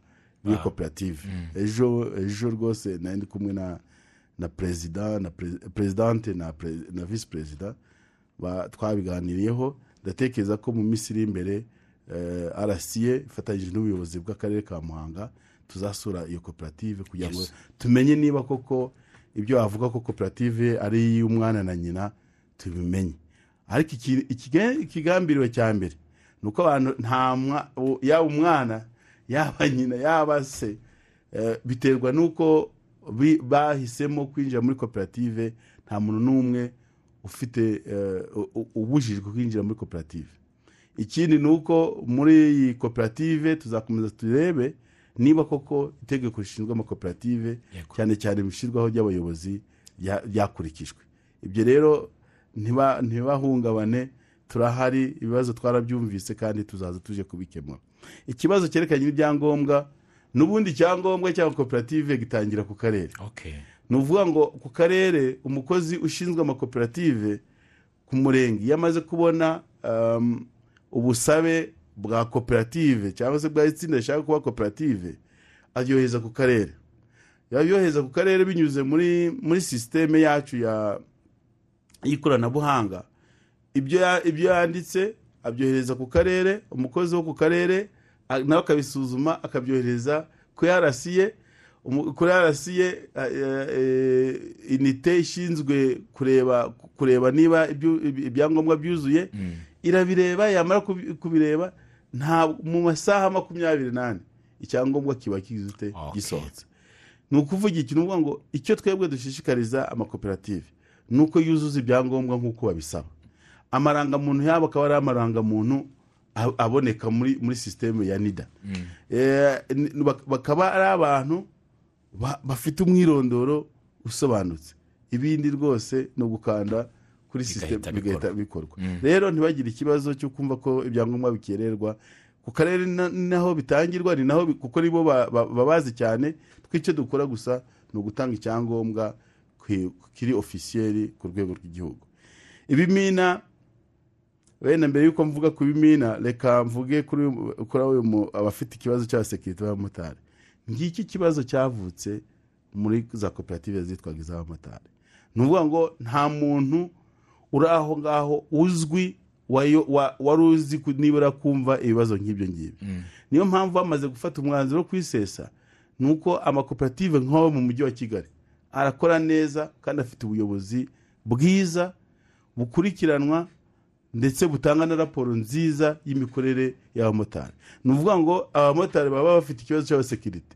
b'iyo Ah. koperative ejo ejo rwose nari ndi kumwe na na perezida na perezidante na visi perezida twabiganiriyeho. Ndatekereza ko mu minsi iri imbere eh, rca ifatanyije n'ubuyobozi bw'akarere ka muhanga tuzasura iyo koperative kugira ngo tumenye niba koko ibyo wavuga ko koperative ari iy'umwana na nyina tubimenye. Ariko ikigambiriwe cya mbere ni uko abantu nta yaba umwana yaba nyina yaba se. Eh, biterwa n'uko bahisemo kwinjira muri koperative nta muntu n'umwe ufite eh, ubujijwe kwinjira muri koperative ikindi ni uko muri iyi koperative tuzakomeza turebe niba koko itegeko rishinzwe amakoperative cyane cyane bishyirwaho ry'abayobozi rya- ryakurikijwe. Ibyo rero ntiba- ntibahungabane turahari ibibazo twarabyumvise kandi tuzaza tuje kubikemura. Ikibazo cyerekanye n'ibyangombwa n'ubundi icyangombwa cya koperative gitangira ku karere. Ni ukuvuga ngo ku karere umukozi ushinzwe amakoperative ku murenge iyo amaze kubona um, ubusabe bwa koperative cyangwa se bwa itsinda rishaka kuba koperative aryohereza ku karere. Yayohereza ku karere binyuze muri muri sisiteme yacu ya y'ikoranabuhanga. Ibyo ya- ibyo yanditse abyohereza ku karere umukozi wo ku karere nawe akabisuzuma akabyohereza ku yarasiye kuri yarasiye inite ishinzwe kureba kureba niba ibyangombwa byuzuye. Irabireba yamara kubi- kubireba nta mu masaha makumyabiri n'ane icyangombwa kiba kizute gisohotse. Ni ukuvuga iki? Ni ukuvuga ngo icyo twebwe dushishikariza amakoperative ni uko yuzuza ibyangombwa nk'uko babisaba. Amarangamuntu yabo akaba ari amarangamuntu aboneka muri muri sisiteme ya nida. Eh, ni- bak- bakaba ari abantu ba- bafite umwirondoro usobanutse. Ibindi rwose ni ugukanda kuri sisiteme Bigahita bikorwa. rero ntibagire ikibazo cyo kumva ko ibyangombwa bikererwa. Ku karere ni naho bitangirwa ni naho kuko nibo ba- ba- babazi cyane twicyo dukora gusa ni ugutanga icyangombwa ki- kiri ofisiyeri ku rwego rw'igihugu. Ibimina wenda mbere y'uko mvuga ku bimina reka mvuge kuri abafite ikibazo cya sekirite y'abamotari ngiki kibazo cyavutse muri za koperative zitwaga iz'abamotari. Ni ukuvuga ngo nta muntu uri aho ngaho uzwi wari uzi nibura kumva ibibazo nk'ibyo ngibyo. Niyo mpamvu bamaze gufata umwanzuro wo kwisesa ni uko amakoperative nk'ayo mu mujyi wa kigali arakora neza kandi afite ubuyobozi bwiza bukurikiranwa ndetse butanga na raporo nziza y'imikorere y'abamotari. Ni ukuvuga ngo abamotari baba bafite ikibazo cy'abasekirite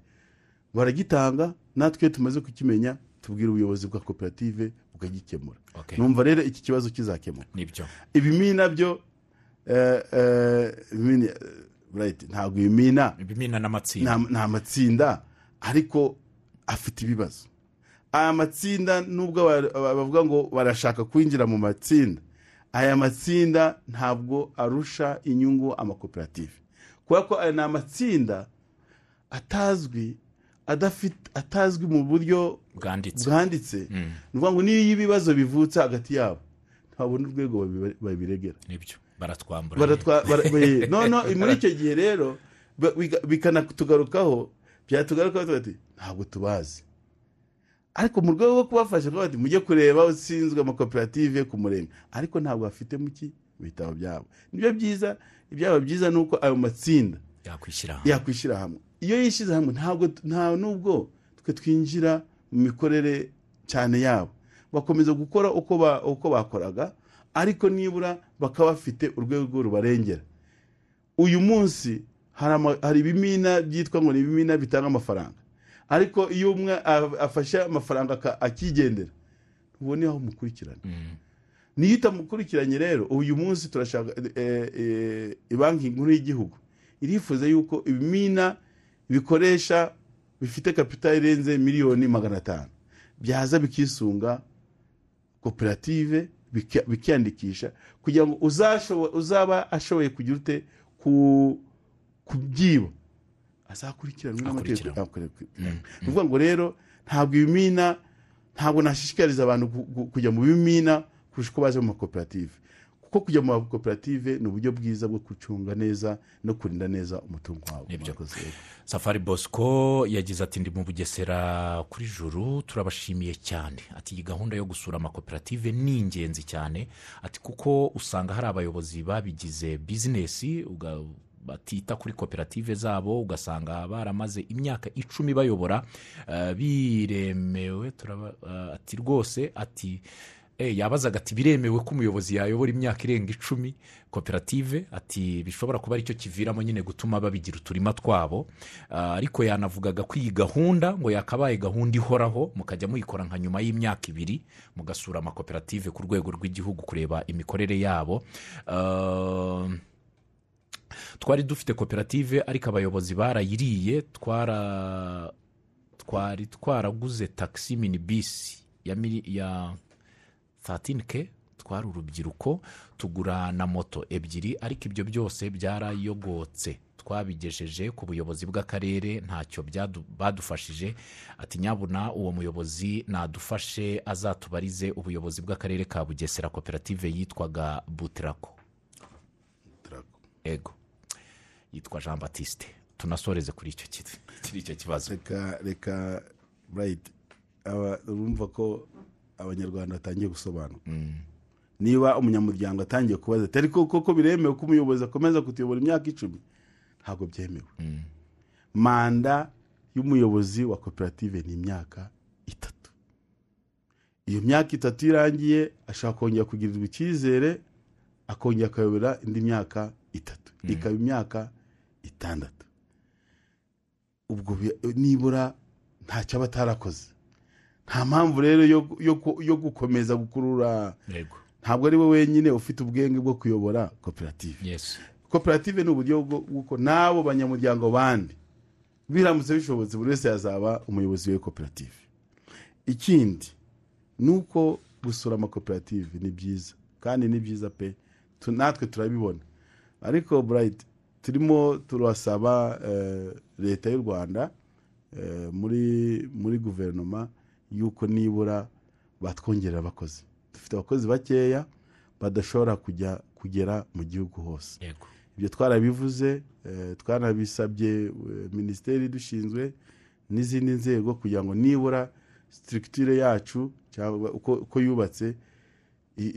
baragitanga natwe tumaze kukimenya tubwira ubuyobozi bwa koperative bukagikemura. Numva rero iki kibazo kizakemuka ni byo. Ibimina byo eh, eh, ntabwo ibimina. Ibimina n'amatsinda. Nta nta matsinda ariko afite ibibazo. Aya matsinda nubwo ba- ba- bavuga ngo barashaka kwinjira mu matsinda aya matsinda ntabwo arusha inyungu amakoperative. Kubera ko aya ni amatsinda atazwi adafite atazwi mu buryo bwanditse. bwanditse. Ni ukuvuga ngo niyo ibibazo bivutse hagati yabo ntabona urwego babi- babiregera. Nibyo baratwambura. Baratwa bara- be- no no muri icyo gihe rero bikanatugarukaho byatugarukaho tuti ntabwo tubazi. Ariko mu rwego rwo kubafasha kuba bati mujye kureba ushinzwe amakoperative ku murenge ariko ntabwo bafite mu ki? Mu bitabo byabo. Nibyo byiza ibyaba byiza ni uko ayo matsinda yakwishyira hamwe. iyo yishyize hamwe ntabwo nta nubwo twe twinjira mu mikorere cyane yabo. Bakomeza gukora uko ba- uko bakoraga ariko nibura bakaba bafite urwego rubarengera. Uyu munsi hari ibimina byitwa ngo ni ibimina bitanga amafaranga. Ariko iyo umwe afashe amafaranga akigendera ntubone aho umukurikirana niyo utamukurikiranye rero uyu munsi turashaka eh, eh, banki nkuru y'igihugu irifuza yuko ibimina bikoresha bifite kapitali irenze miliyoni magana atanu. Byaza bikisunga koperative bikiyandikisha kugira ngo uzaba ashoboye kugira ute ku kubyiba azakurikiranwe n'amategeko. Akurikiranwe. ni ukuvuga ngo rero ntabwo ibimina ntabwo nashishikariza abantu kujya mu bimina kurusha uko baje mu makoperative. Kuko kujya mu makoperative ni uburyo bwiza bwo gucunga neza no kurinda neza umutungo wabo. Safari bosco yagize ati ndi mu bugesera kuri juru turabashimiye cyane. Ati iyi gahunda yo gusura amakoperative ni ingenzi cyane. Ati kuko usanga hari abayobozi babigize bizinesi batita kuri koperative zabo ugasanga baramaze imyaka icumi bayobora eh, biremewe eh, ati rwose ati Eh, yabazaga ati biremewe ko umuyobozi yayobora imyaka irenga icumi koperative ati bishobora kuba ari cyo kiviramo nyine gutuma babigira uturima twabo. Ariko yanavugaga ko iyi gahunda ngo yakabaye gahunda ihoraho mukajya muyikora nka nyuma y'imyaka ibiri mugasura amakoperative ku rwego rw'igihugu kureba imikorere yabo. Twari dufite koperative ariko abayobozi barayiriye twara twari twaraguze taxi mini bisi ya, ya 13k twari urubyiruko tugura na moto ebyiri ariko ibyo byose byarayogotse. Twabigejeje ku buyobozi bw'akarere ntacyo badufashije. Ati nyabuna uwo muyobozi nadufashe azatubarize ubuyobozi bw'akarere ka bugesera koperative yitwaga butirako ego. Yitwa jean batiste tunasoreze kuri icyo kibazo. Reka reka burayiti urumva ko abanyarwanda batangiye gusobanuka niba umunyamuryango atangiye kubaza ati ariko koko biremewe ko umuyobozi akomeza kutuyobora imyaka icumi? Ntabwo byemewe. Manda y'umuyobozi wa koperative ni imyaka itatu. Iyo myaka itatu irangiye ashobora kongera kugirirwa icyizere akongera akayobora indi myaka itatu. Ikaba imyaka itandatu. Ubwo nibura ntacyo aba atarakoze. Nta mpamvu rero yo- gukomeza gukurura. Ntabwo ari we wenyine ufite ubwenge bwo kuyobora koperative. Koperative ni uburyo bw'uko n'abo banyamuryango bandi biramutse bishobotse buri wese yazaba umuyobozi w'iyo koperative. Ikindi ni uko gusura amakoperative ni byiza kandi ni byiza pe. Natwe turabibona. Ariko burayiti turimo turasaba eh, leta y'u rwanda eh, muri muri guverinoma y'uko nibura batwongerera abakozi. Dufite abakozi bakeya badashobora kujya kugera mu gihugu hose. Ibyo twarabivuze eh, twanabisabye minisiteri idushinzwe n'izindi nzego kugira ngo nibura sitirikitire yacu cyangwa uko yubatse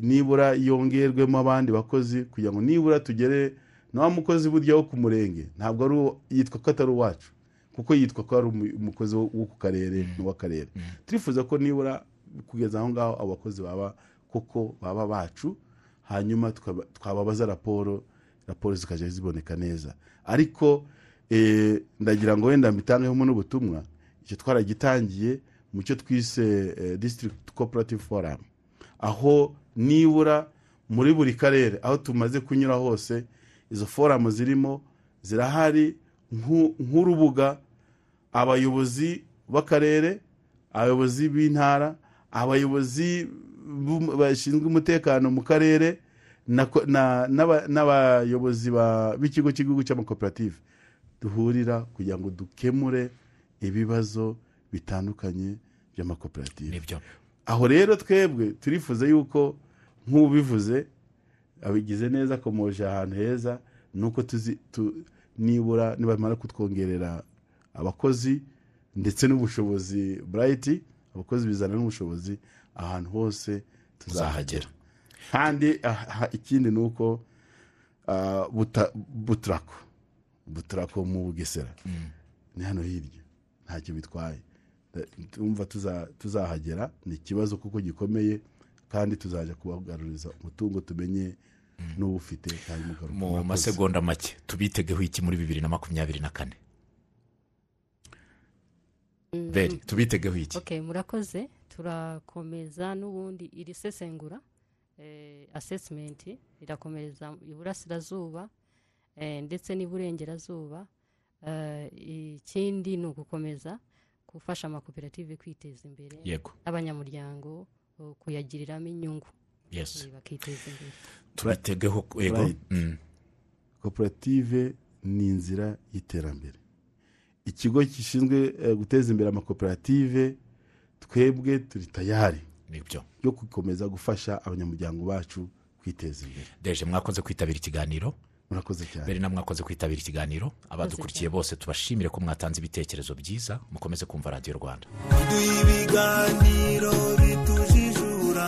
nibura yongerwemo abandi bakozi kugira ngo nibura tugere na wa mukozi burya wo ku murenge. Ntabwo yitwa ko atari uwacu kuko yitwa ko ari umu- umukozi wo ku karere n'uw'akarere turifuza ko nibura kugeza aho ngaho abo bakozi baba kuko baba bacu hanyuma twababaza raporo raporo zikajya ziboneka neza. Ariko eh, ndagira ngo wenda mbitangemo n'ubutumwa icyo twaragitangiye mu cyo twise eh, district cooperative forum. Aho nibura muri buri karere aho tumaze kunyura hose izo foramu zirimo zirahari nk'u- nk'urubuga abayobozi b'akarere abayobozi b'intara abayobozi bashinzwe umutekano mu karere n'abayobozi ba- b'ikigo cy'igihugu cy'amakoperative duhurira kugira ngo dukemure ibibazo bitandukanye by'amakoperative. Aho rero twebwe turifuza yuko nk'ubivuze abigize neza akomoje ahantu heza ni uko tuzi tu- nibura nibamara kutwongerera abakozi ndetse n'ubushobozi burayiti abakozi bizana n'ubushobozi ahantu hose tuzahagera. Kandi ikindi ni uko ah, buta- buturako buturako mu bugesera. Ni hano hirya ntacyo bitwaye. Tumva tuza- tuzahagera ni ikibazo kuko gikomeye kandi tuzajya kubagaruriza umutungo tumenye mugaruka mu masegonda make tubitegeho iki muri bibiri na makumyabiri na kane? Beri tubitegeho iki? Murakoze turakomeza n'ubundi iri sesengura eh, assessment irakomereza iburasirazuba eh, ndetse n'iburengerazuba Eh, ikindi ni ugukomeza gufasha amakoperative kwiteza imbere yego. n'abanyamuryango eh, kuyagiriramo inyungu. Yes. Bakiteza imbere. Yego Right. Mm. koperative ni inzira y'iterambere. Ikigo gishinzwe eh, guteza imbere amakoperative twebwe turi tayari ni byo. yo gukomeza gufasha abanyamuryango bacu kwiteza imbere. Deje mwakoze kwitabira ikiganiro? Murakoze cyane. Mbere na mwakoze kwitabira ikiganiro? Abadukurikiye bose tubashimire ko mwatanze ibitekerezo byiza. Mukomeze kumva radiyo rwanda. Ibiganiro bitujijura.